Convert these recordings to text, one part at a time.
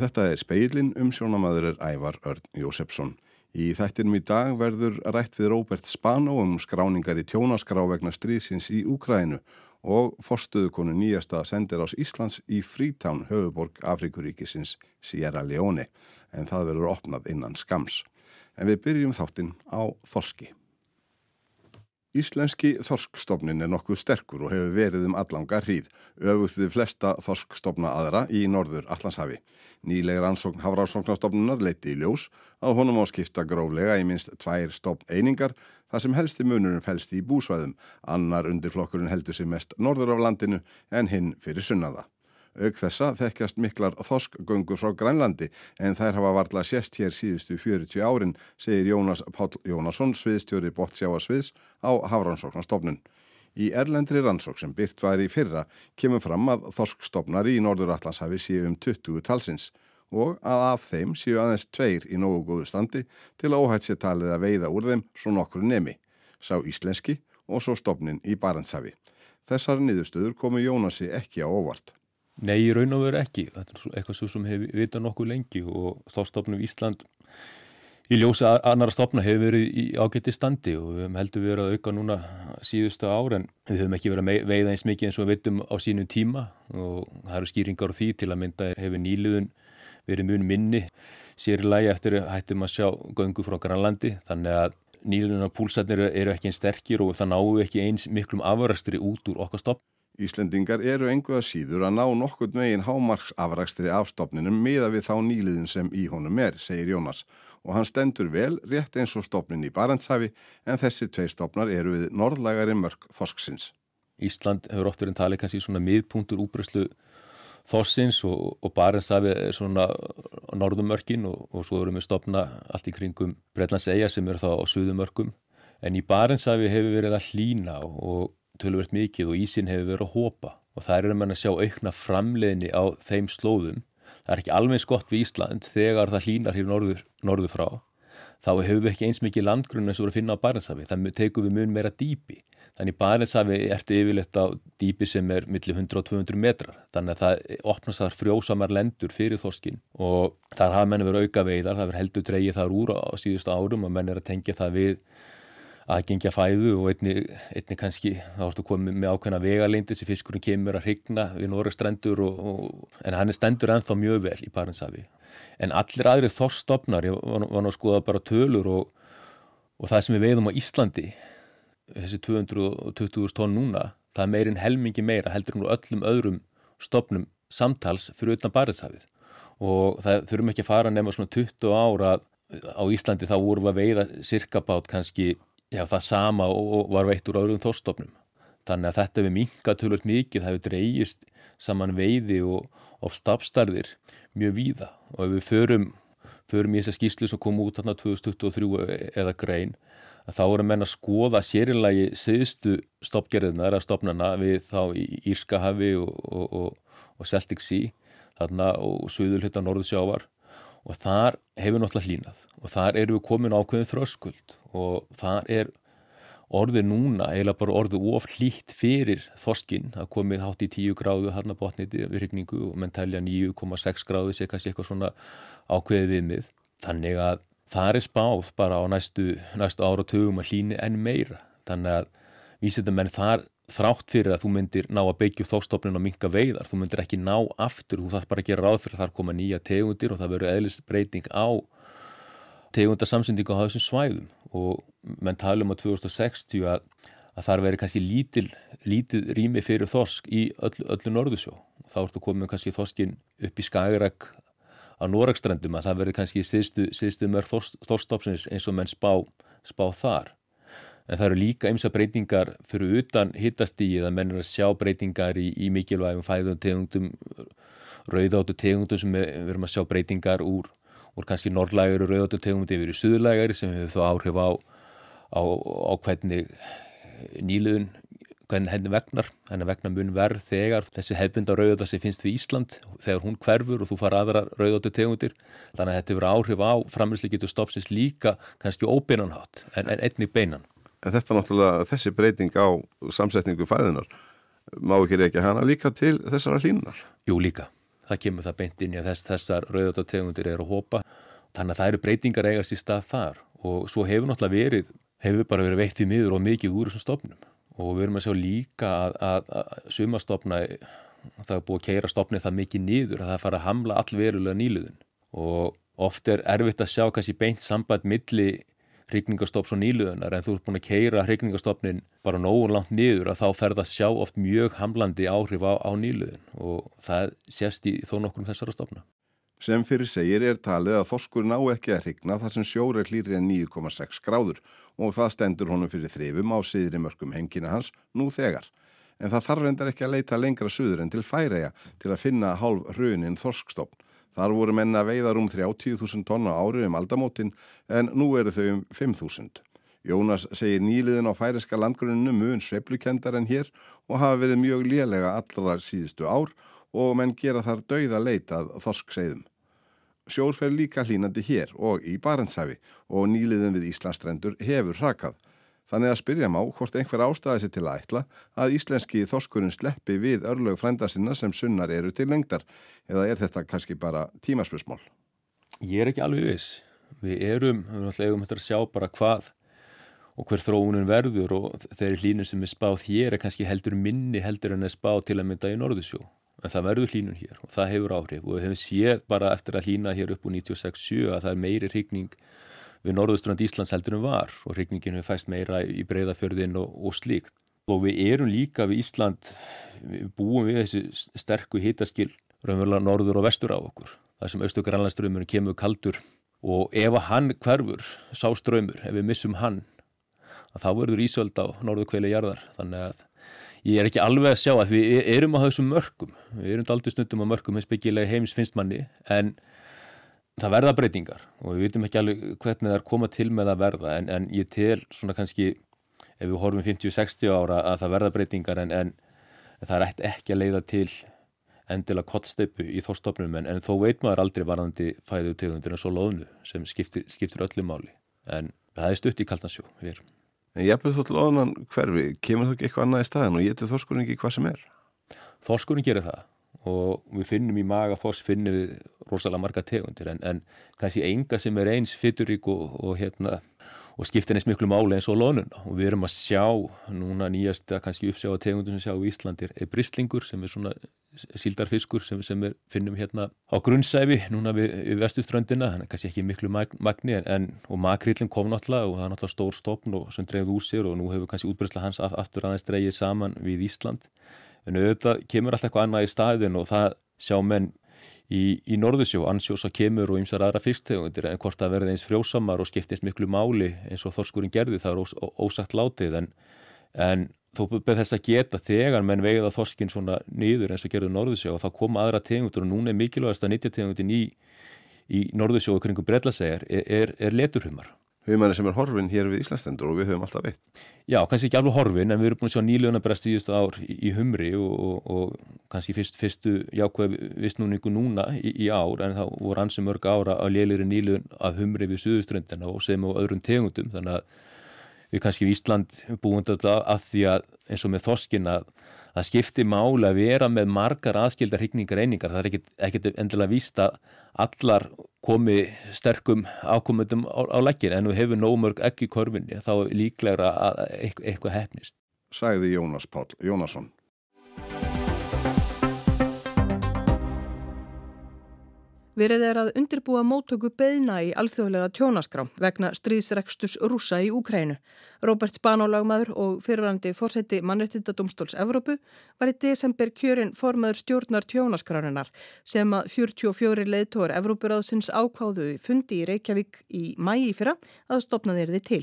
Þetta er speilin um sjónamaður er Ævar Örn Jósefsson. Í þættinum í dag verður rætt við Róbert Spano um skráningar í tjónaskrá vegna stríðsins í Úkrænu og forstuðukonu nýjasta sendir ás Íslands í Freetown, höfuborg Afrikuríkisins Sierra Leone, en það verður opnað innan skams. En við byrjum þáttinn á Þorski. Íslenski þorskstofnin er nokkuð sterkur og hefur verið um allanga hríð, öfugt við flesta þorskstofna aðra í norður Allandshafi. Nýlegar ansókn Hafránsóknarstofnunar leiti í ljós að honum á skipta gróflega í minst tvær stofn einingar þar sem helsti munurinn fælst í búsvæðum, annar undirflokkurinn heldur sig mest norður af landinu en hinn fyrir sunnaða. Auk þessa þekkjast miklar þoskgöngur frá Grænlandi en þær hafa varla sérst hér síðustu 40 árin, segir Jónas Pál Jónasson, sviðstjóri Bótsjáasviðs á Hafrannsóknarstofnun. Í erlendri rannsók sem byrt var í fyrra kemur fram að þorskstofnar í Norðuratlandshafi séu um 20 talsins og að af þeim séu aðeins tveir í nógu góðu standi til að óhætt sér talið að veiða úr þeim svo nokkur nemi, sá íslenski og svo stofnin í Barentshafi. Þessar niðurstöður komu Jónasi ekki á óvart. Nei, í raun og veru ekki. Þetta er eitthvað sem hefur vitað nokkuð lengi og þástofnum Ísland í ljósa annara stofna hefur verið í ágætti standi og við heldum verið að auka núna síðustu ára en við höfum ekki verið að veiða eins mikið eins og við veitum á sínum tíma og það eru skýringar á því til að mynda hefur nýliðun verið mjög minni sér í lagi eftir hættum að sjá göngu frá Grænlandi þannig að nýliðunar púlsatnir eru ekki einn sterkir og það náu ekki eins miklum afrastri út úr okkar stofn. Íslendingar eru enguða síður að ná nokkurn veginn hámarksafrækstri afstofninum miða við þá nýliðin sem í honum er, segir Jónas. Og hann stendur vel rétt eins og stofnin í Barentshafi en þessi tvei stofnar eru við norðlægari mörg þorsksins. Ísland hefur oft verið talið kannski svona miðpunktur úbröðslu þorsins og, og Barentshafi er svona norðumörkin og, og svo erum við stofna allt í kringum Breitlandsegja sem eru þá á suðumörkum. En í Barentshafi hefur verið að hlína og tölvert mikið og ísin hefur verið að hópa og það er um að sjá aukna framleiðni á þeim slóðum. Það er ekki alveg skott við Ísland þegar það hlínar hér norður, norður frá. Þá hefur við ekki eins mikið landgrunn eins og við finna á Barentshafi. Þannig tekum við mun meira dýpi. Þannig Barentshafi ertu yfirleitt á dýpi sem er millir 100 og 200 metrar. Þannig að það opnast þar frjósamar lendur fyrir þorskin og þar hafa menn verið auka veiðar. Það verið heldur dreyið þar úr á síðustu árum og menn er að tengja það við aðgengja fæðu og einni, einni kannski þá ertu komið með ákveðna vegalindi sem fiskurinn kemur að hrigna við Norrastrendur en hann er stendur ennþá mjög vel í Barentshafi. En allir aðri þorstofnar, ég var, var nú að skoða bara tölur og, og það sem við veiðum á Íslandi, þessi 220.000 tónn núna, það er meirinn helmingi meira heldur en úr öllum öðrum stofnum samtals fyrir utan Barentshafið og það þurfum ekki að fara nefna svona 20 ára á Íslandi þá vorum við að veiða cirkabát kannski Já, það sama og var veitt úr öðrum þórstofnum. Þannig að þetta við minga tölvöld mikið, það hefur dreyjist saman veiði og, og stafstarðir mjög víða og ef við förum, förum í þessa skýslu sem kom út hérna 2023 eða grein, þá erum menn að skoða sérilagi siðstu stoppgerðina eða stopnana við þá í Írskahafi og, og, og Celtic Sea þarna og Suðulhytta Norðsjávar og þar hefur náttúrulega hlínað og þar eru við komin ákveðin þröskuld. Og þar er orðið núna eiginlega bara orðið of hlýtt fyrir þorskinn. Að komið hátt í 10 gráðu harna botniti við hrigningu og menn telja 9,6 gráðu sé kannski eitthvað svona ákveðið viðmið. Þannig að það er spáð bara á næstu, næstu ára tögum að hlýni enn meira. Þannig að vísindamenn þar þrátt fyrir að þú myndir ná að byggja þóstofnin og minga veiðar, þú myndir ekki ná aftur, þú þarf bara að gera ráð fyrir að þar koma nýja tegundir og það verður eðlisbreyting á tegundarsamsendingu á þessum svæðum. Og menn tala um á 2060 að, að þar veri kannski lítil, lítil rými fyrir þorsk í öllu, öllu norðusjó og þá ertu komið kannski þorskin upp í Skagerak á Norakstrandum að það veri kannski síðstu mörg þorstofsins eins og menn spá, spá þar en það eru líka eimsa breytingar fyrir utan hittastíið að menn er að sjá breytingar í, í mikilvægum fæðum tegundum, rauðáttu tegundum sem við erum að sjá breytingar úr, úr kannski norrlægari rauðáttu tegundum yfir í suðlægari sem hefur þó áhrif á, á, á hvernig nýluðun, hvernig henni vegnar, henni vegnar mun verð þegar þessi hefbunda rauðáttu sem finnst við Ísland, þegar hún hverfur og þú fara aðra rauðáttu tegundir, þannig að þetta hefur áhrif á framherslu getur stoppsins líka kannski óbeinanhátt en, en einnig beinan en þetta náttúrulega, þessi breyting á samsetningu fæðunar, má ekki reykja hana líka til þessara hlínunar? Jú líka, það kemur það beint inn í að þess, þessar rauðvöldategundir eru að hópa þannig að það eru breytingar eigast í stað þar. Og svo hefur náttúrulega verið hefur bara verið veitt við miður og mikið úr þessum stofnum. Og við erum að sjá líka að, að, að sumastofna það er búið að keira stopnið það mikið nýður að það fara að hamla allverulega nýluðun og oft er erfitt að sjá kannski beint samband milli hrigningastops og nýluðunar en þú ert búin að keira hrigningarstopnin bara nógur langt nýður að þá fer það að sjá oft mjög hamlandi áhrif á, á nýluðun og það sést í þó nokkur um þessara stopna. Sem fyrir segir er talið að þoskur ná ekki að hrigna þar sem sjóri er hlýri en 9,6 gráður og það stendur honum fyrir þrifum á síðri mörgum heimkina hans nú þegar en það þarf reyndar ekki að leita lengra suður en til færeja til að finna hálf hrunin þorskstofn. Þar voru menna veiðar um 30.000 tonna árið um aldamótin en nú eru þau um 5.000. Jónas segir nýliðin á færiska landgruninu mun sveplukendar en hér og hafa verið mjög lélega allra síðustu ár og menn gera þar dauða leitað þorskseiðum. Sjór fer líka hlínandi hér og í Barentshafi og nýliðin við Íslandstrendur hefur hrakað. Þannig að spyrja má hvort einhver ástæði sér til að ætla að íslenski þoskurinn sleppi við örlög frænda sinna sem sunnar eru til lengdar eða er þetta kannski bara tímaspösmál? Ég er ekki alveg viss. Við erum, við erum alltaf um að sjá bara hvað og hver þróunin verður og þeirri hlínun sem er spáð hér er kannski heldur minni heldur en er spáð til að mynda í Norðursjó. En það verður hlínun hér og það hefur áhrif og við hefum séð bara eftir að hlína hér upp úr 96-7 að það er meiri hrigning við norðustrand Íslands heldur en var og regningin hefur fæst meira í breyðafjörðin og, og slíkt. Og við erum líka við Ísland, við búum við þessi sterku hitaskil raunverulega norður og vestur á okkur. Það sem austu grænlandströymurinn kemur kaldur og ef hann hverfur, sá ströymur, ef við missum hann, þá verður Ísöld á norðu kveili jarðar. Þannig að ég er ekki alveg að sjá að við erum á þessum mörgum. Við erum aldrei snundum á mörgum hins byggilega heims finnst manni en það verða breytingar og við vitum ekki alveg hvernig það er komað til með að verða en, en ég tel svona kannski ef við horfum 50-60 ára að það verða breytingar en, en það er ekki að leiða til endilega kottsteipu í þórstofnum en, en þó veit maður aldrei varðandi fæðu tegundir en svo loðnu sem skiptir, skiptir öllu máli. En það er stutt í kaltansjó En ég eppið þótt loðunan hverfi, kemur þú ekki eitthvað annað í staðin og getur þórskurinn ekki hvað sem er? Þórskurinn gerir það og við finnum í maga þors finnum við rosalega marga tegundir en, en kannski enga sem er eins fyturík og, og, hérna, og skiptir eins miklu máli eins og lónuna og við erum að sjá núna nýjasta kannski uppsjá að tegundum sem sjá í Íslandir er bristlingur sem er svona síldarfiskur sem, sem er, finnum hérna á grunnsæfi núna við, við vestuströndina þannig kannski ekki miklu magni en, en og makrillin kom náttúrulega og það er náttúrulega stór stopn og sem dreifð úr sér og nú hefur kannski útbreyðsla hans aftur aðeins dreigið saman við Ísland en auðvitað kemur alltaf eitthvað annað í staðin og það sjá menn í, í Norðursjó, ansjósa kemur og ymsar aðra fyrstegundir en hvort það verði eins frjósamar og skiptist miklu máli eins og Þorskurinn gerði það er ós, ósagt látið. En, en þó beð þess að geta þegar menn veiða Þorskinn svona niður eins og gerði Norðursjó og þá koma aðra tegundur og núna er mikilvægast að nýttja tegundin í, í Norðursjó og kringum Brellasegar er, er, er leturhumar Hauðmæri sem er horfin hér við Íslandstendur og við höfum alltaf veitt. Já, kannski ekki alveg horfin en við erum búin að sjá nýljónabrest í þessu ár í, í humri og, og, og kannski fyrst, fyrstu jákvæð vissnúningu núna í, í ár en það voru ansið mörg ára á lélir nýljón af humri við suðuströndina og sem á öðrum tegundum þannig að við kannski í Ísland búin alltaf að því að eins og með þorskin að það skiptir máli að vera með margar aðskildar hyggningar einingar, það er ekkit, ekkit endilega víst að allar komi sterkum ákomundum á, á leggin en við hefum nómörg ekki í korfinni þá líklegra að eitthvað hefnist. Sæði Jónas Pál Jónasson. Verið er að undirbúa móttöku beðna í alþjóðlega tjónaskrá vegna stríðsrekstus rúsa í Úkrænu. Robert Spanólagmaður og fyrirvændi fórseti mannrettindadómstóls Evrópu var í desember kjörinn formaður stjórnar tjónaskránunar sem að 44 leðtór Evrópuráðsins ákváðu fundi í Reykjavík í mægi fyrra að stopna þeirði til.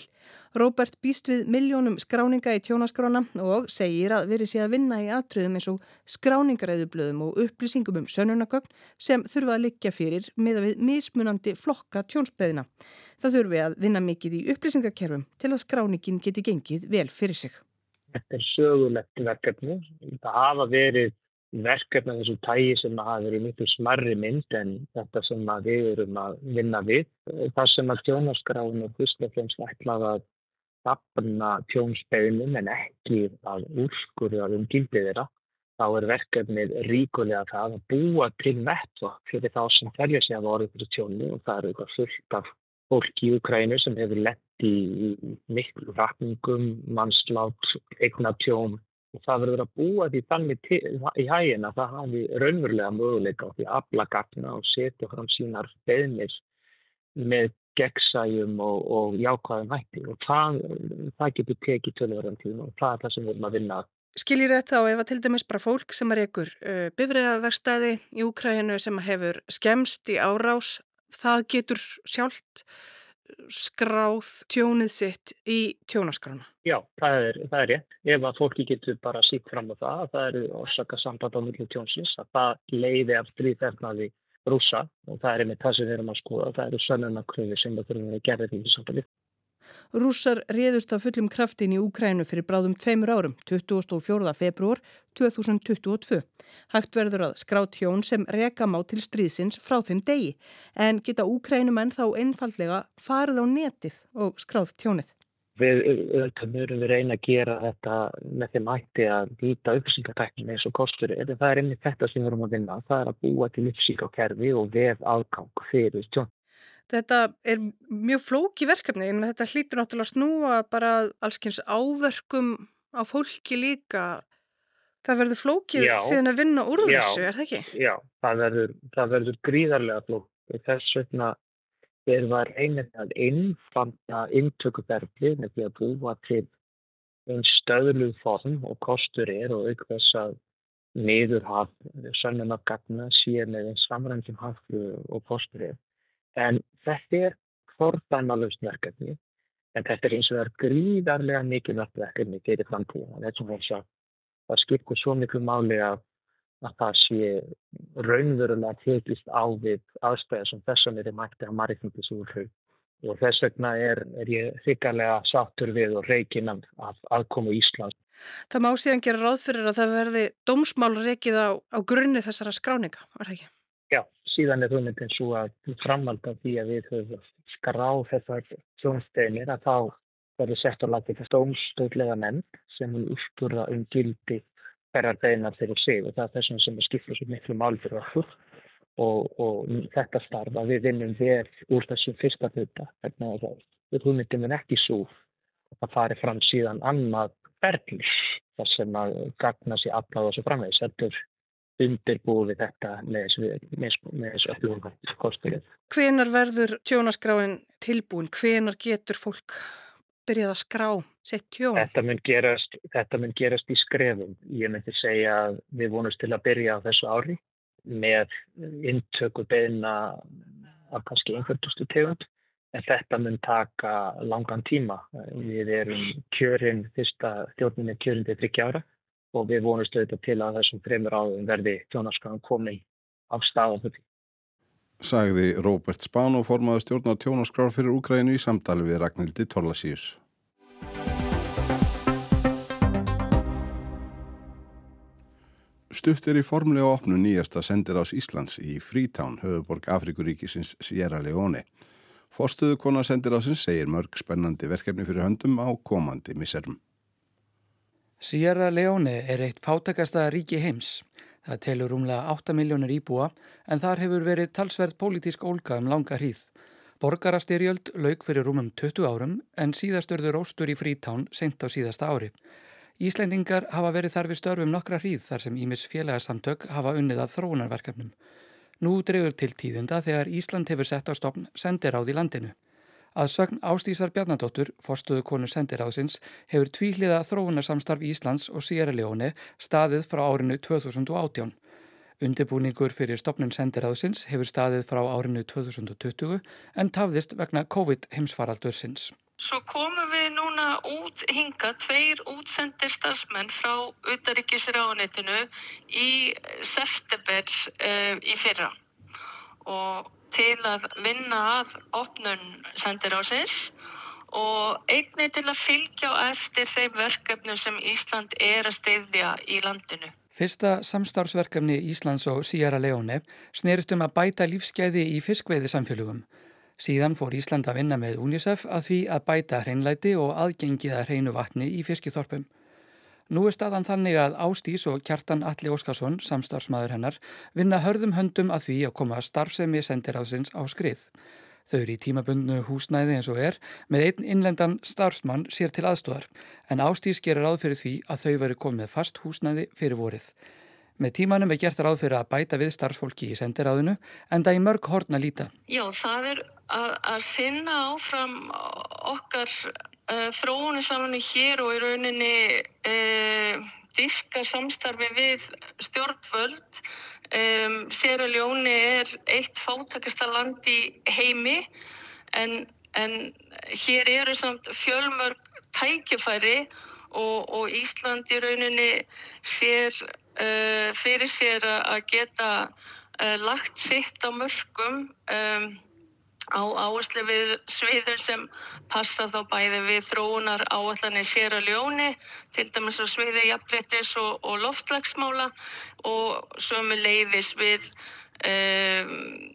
Robert býst við miljónum skráninga í tjónaskrána og segir að verið sé að vinna í atriðum eins og skráningaræðublöðum og upplýsingum um sönunagögn sem þurfa að liggja fyrir með að við mismunandi flokka tjónsbeðina. Það þurfi að vinna mikið í upplýsingakerfum til að skráningin geti gengið vel fyrir sig. Þetta er sögulegt verkefni. Það hafa verið verkefni af þessu tægi sem hafa verið miklu smarri mynd en þetta sem við erum að vinna við. Það sem að tjónaskráin og fremst ætlaði að stafna tjónsbeginum en ekki að úrskurða um gildið þeirra. þá er verkefnið ríkulega það að búa til nettvokk fyrir þá sem telja sig að orðið fyrir tjónu og það eru eitthvað fullt af fólki í Ukrænu sem hefur lett í miklu ratningum, mannslát, eignatjón og það verður að búa því þannig í hægin að það hafi raunverulega möguleika á því að afla gagna og setja fram sínar beðnir með gegnsæjum og, og jákvæðum hætti og það, það getur tekið tölverðan tíma og það er það sem við erum að vinna að. Skiljið rétt þá ef að til dæmis bara fólk sem er ykkur uh, bifræðaverstaði í Úkrænu sem hefur skemst í árás, það getur sjálft skráð tjónið sitt í tjónaskrána? Já, það er, það er rétt. Ef að fólki getur bara síkt fram á það, það eru orsaka samband á milli tjónsins, að það leiði af stríðverðnaði rúsa og það er einmitt það sem við erum að skoða. Það eru sönnunarkröfi sem við þurfum að gera því samtalið. Rússar réðust af fullum kraftin í Úkrænu fyrir bráðum tveimur árum, 24. februar 2022. Hægt verður að skrát hjón sem reka má til stríðsins frá þeim degi, en geta Úkrænumenn þá einfallega farið á netið og skráð tjónið. Við auðvitað við reyna að gera þetta með þeim ætti að býta uppsýngateknum eins og kostur. Það er einnig þetta sem við erum að vinna. Það er að búa til uppsýngakerfi og vef aðgang fyrir tjón. Þetta er mjög flóki verkefni, en þetta hlýtur náttúrulega að snúa bara allskyns áverkum á fólki líka. Það verður flókið já, síðan að vinna úr já, þessu, er það ekki? Já, það verður, það verður gríðarlega flókið. Þess vegna er það reynið að innfanda intökuferfli með því að búa til einn stöðluð form og kostur er og aukveðs að niður hafð sönnunargagna síðan með einn samrændum hafðu og kostur er. En þetta er fordæmalust verkefni, en þetta er eins og það er gríðarlega mikilvægt verkefni fyrir framtíðan. Þetta er svona að það skipur svo miklu máli að, að það sé raunverulega tekist á við aðstæða sem þessum er mætti að margindis úr hug. Og þess vegna er, er ég þykkarlega sattur við og reikinan af aðkomu Íslands. Það má síðan gera ráð fyrir að það verði dómsmál reikið á, á grunni þessara skráninga, var það ekki? Síðan er hugmyndin svo að framvalda því að við höfum skráð þessar sjónsteinir að þá verður sett á lagi þess stómstöðlega nefnd sem vil úrsturða um gildi hverjar beinar þeirra sig og það er þessum sem skipur svo miklu mál fyrir okkur og, og þetta starf að við vinnum vel úr þessum fyrsta hluta þannig að við hugmyndin er ekki svo að það fari fram síðan annað berglis þar sem að gagna sér afláða svo framvegis. Þetta er undirbúið við þetta með þessu öllum kosturinn. Hvenar verður tjónaskráin tilbúin? Hvenar getur fólk byrjað að skrá sett tjón? Þetta mun gerast, þetta mun gerast í skrefum. Ég myndi segja að við vonumst til að byrja á þessu ári með intöku beina af kannski einhverjustu tegund en þetta mun taka langan tíma. Við erum kjörinn, fyrsta stjórnum er kjörinn til 30 ára og við vonumst auðvitað til að þessum fremur áðum verði tjónaskrafum komið af staða þetta. Sagði Róbert Spán og formaði stjórnar tjónaskraf fyrir Úgrænu í samtali við Ragnhildi Torlasíus. Stutt er í formlega opnu nýjasta sendir ás Íslands í Freetown, höfuborg Afrikuríkisins Sierra Leone. Forstuðu konar sendir ásins segir mörg spennandi verkefni fyrir höndum á komandi misserum. Sierra Leone er eitt fátakasta ríki heims. Það telur rúmlega 8 miljónir íbúa en þar hefur verið talsverð pólitísk ólka um langa hríð. Borgarastyrjöld lauk fyrir rúmum 20 árum en síðastörður óstur í frítán senkt á síðasta ári. Íslendingar hafa verið þar við störfum nokkra hríð þar sem Ímis félagsamtök hafa unnið að þróunarverkefnum. Nú drefur til tíðinda þegar Ísland hefur sett á stopn sendiráð í landinu. Að sögn Ástísar Bjarnadóttur, forstuðu konu sendiráðsins, hefur tvíhliða þróunarsamstarf Íslands og Sierra Leone staðið frá árinu 2018. Undibúningur fyrir stopnun sendiráðsins hefur staðið frá árinu 2020 en tafðist vegna COVID heimsfaraldursins. Svo komum við núna út hinga tveir útsendir stafsmenn frá utaríkisráðanetinu í september uh, í fyrra og til að vinna að opnun sendirásins og einnig til að fylgja á eftir þeim verkefnum sem Ísland er að steyðja í landinu. Fyrsta samstarfsverkefni Íslands og Sierra Leone snerist um að bæta lífskeiði í fiskveiði samfélugum. Síðan fór Ísland að vinna með UNICEF að því að bæta hreinlæti og aðgengiða hreinu vatni í fiskithorpum. Nú er staðan þannig að Ástís og Kjartan Alli Óskarsson, samstarfsmaður hennar, vinna hörðum höndum að því að koma starfsemi sendiráðsins á skrið. Þau eru í tímabundnu húsnæði eins og er með einn innlendan starfsmann sér til aðstóðar en Ástís gerir ráð fyrir því að þau veri komið fast húsnæði fyrir vorið. Með tímanum er gert ráð fyrir að bæta við starfsfólki í sendiráðinu en það í mörg hortna líta. Já, það er að, að sinna áfram okkar uh, þróunu saman hér og í rauninni uh, dyrka samstarfi við stjórnvöld. Um, Sera Ljóni er eitt fátakasta land í heimi en, en hér eru samt fjölmörg tækifæri og, og Ísland í rauninni sér uh, fyrir sér að geta lagt sitt á mörgum um, á áherslu við sviður sem passa þá bæði við þróunar áallanir sér að ljóni, til dæmis á sviði jafnbrettis og, og loftlagsmála og sömu leiðis við um,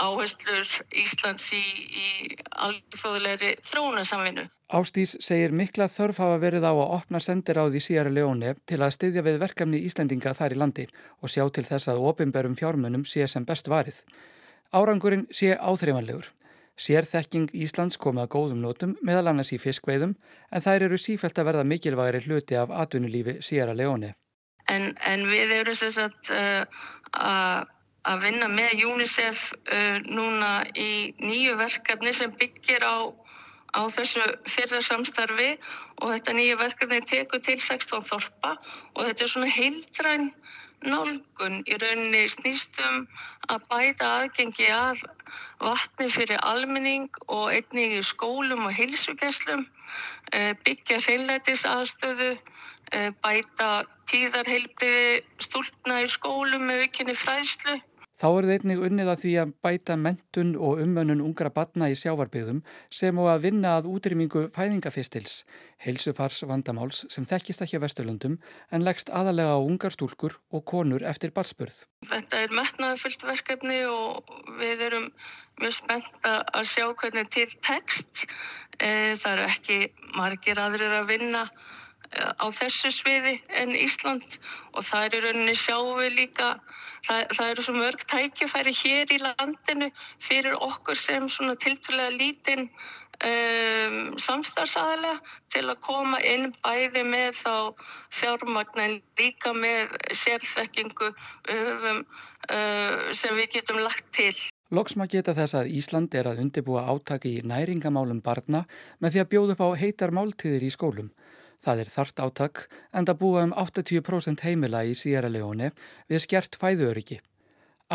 áherslur Íslands í, í alþjóðleiri þróunarsamvinnu. Ástís segir mikla þörf hafa verið á að opna sendiráð í Sierra Leone til að styðja við verkefni Íslendinga þar í landi og sjá til þess að ofinberum fjármunum sé sem best varið. Árangurinn sé áþreifanlegur. Sérþekking Íslands komið að góðum nótum meðal annars í fiskveiðum en þær eru sífælt að verða mikilvægri hluti af atvinnulífi Sierra Leone. En, en við erum sérstaklega uh, að vinna með UNICEF uh, núna í nýju verkefni sem byggir á, á þessu fyrra samstarfi og þetta nýju verkefni tekur til 16 þorpa og þetta er svona heildræn nálgun í rauninni snýstum að bæta aðgengi að vatni fyrir almenning og einnig í skólum og heilsugesslum, eh, byggja hreinlætis aðstöðu, eh, bæta tíðarheilbriði stúlna í skólum með vikinni fræðslu Þá er það einnig unnið að því að bæta mentun og umönnun ungra batna í sjávarbyggðum sem og að vinna að útrýmingu fæðingafistils, heilsufars vandamáls sem þekkist ekki að Vesturlundum en leggst aðalega á ungar stúlkur og konur eftir barspurð. Þetta er metnaðafullt verkefni og við erum mjög spennt að sjá hvernig til text. Eh, það eru ekki margir aðrir að vinna á þessu sviði en Ísland og það er í rauninni sjáum við líka það, það eru svo mörg tækifæri hér í landinu fyrir okkur sem svona tilturlega lítinn um, samstarfsaðalega til að koma inn bæði með þá fjármagnin líka með sérþekkingu um, uh, sem við getum lagt til. Loksma geta þess að Ísland er að undibúa átaki í næringamálum barna með því að bjóða upp á heitar máltíðir í skólum. Það er þart áttak en það búa um 80% heimila í Sierra Leone við skjert fæðuöryggi.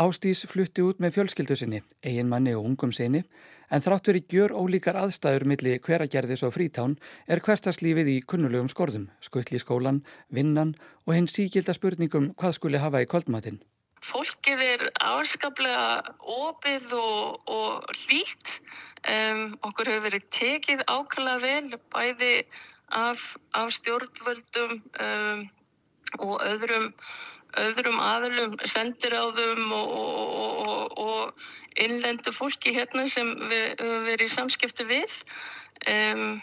Ástís flutti út með fjölskyldu sinni, eigin manni og ungum sinni, en þrátt verið gjör ólíkar aðstæður millir hveragerðis og frítán er hverstarslífið í kunnulegum skorðum, skuttli skólan, vinnan og hinn síkilda spurningum hvað skuli hafa í kvöldmatinn. Fólkið er afskaplega opið og, og hlýtt. Um, okkur hefur verið tekið ákala vel, bæði af, af stjórnvöldum um, og öðrum, öðrum aðlum, sendiráðum og, og, og innlendu fólki hérna sem við höfum verið í samskipti við. Um,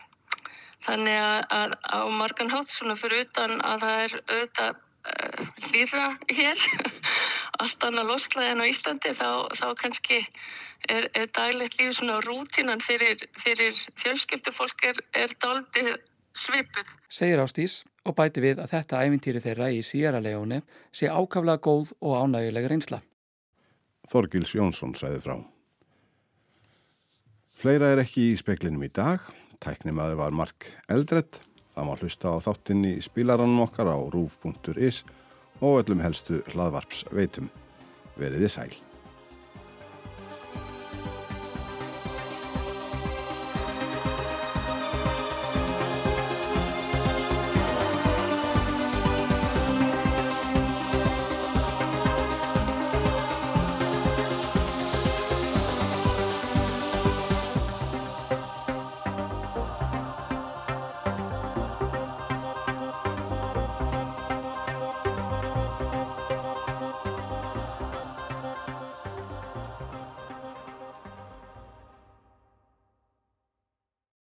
þannig að, að á margan hátt svona fyrir utan að það er auðvitað uh, hlýra hér, allt annað losla en á Íslandi þá, þá kannski er, er daglegt líf svona rútinan fyrir, fyrir fjölskyldufólk er, er daldið svipuð. Segir Ástís og bæti við að þetta æfintýri þeirra í Sierra Leone sé ákaflega góð og ánægulega reynsla. Þorgils Jónsson sæði frá. Fleira er ekki í speklinum í dag. Tæknimaður var Mark Eldredd. Það má hlusta á þáttinn í spilaranum okkar á rúf.is og öllum helstu hlaðvarps veitum. Veriði sæl.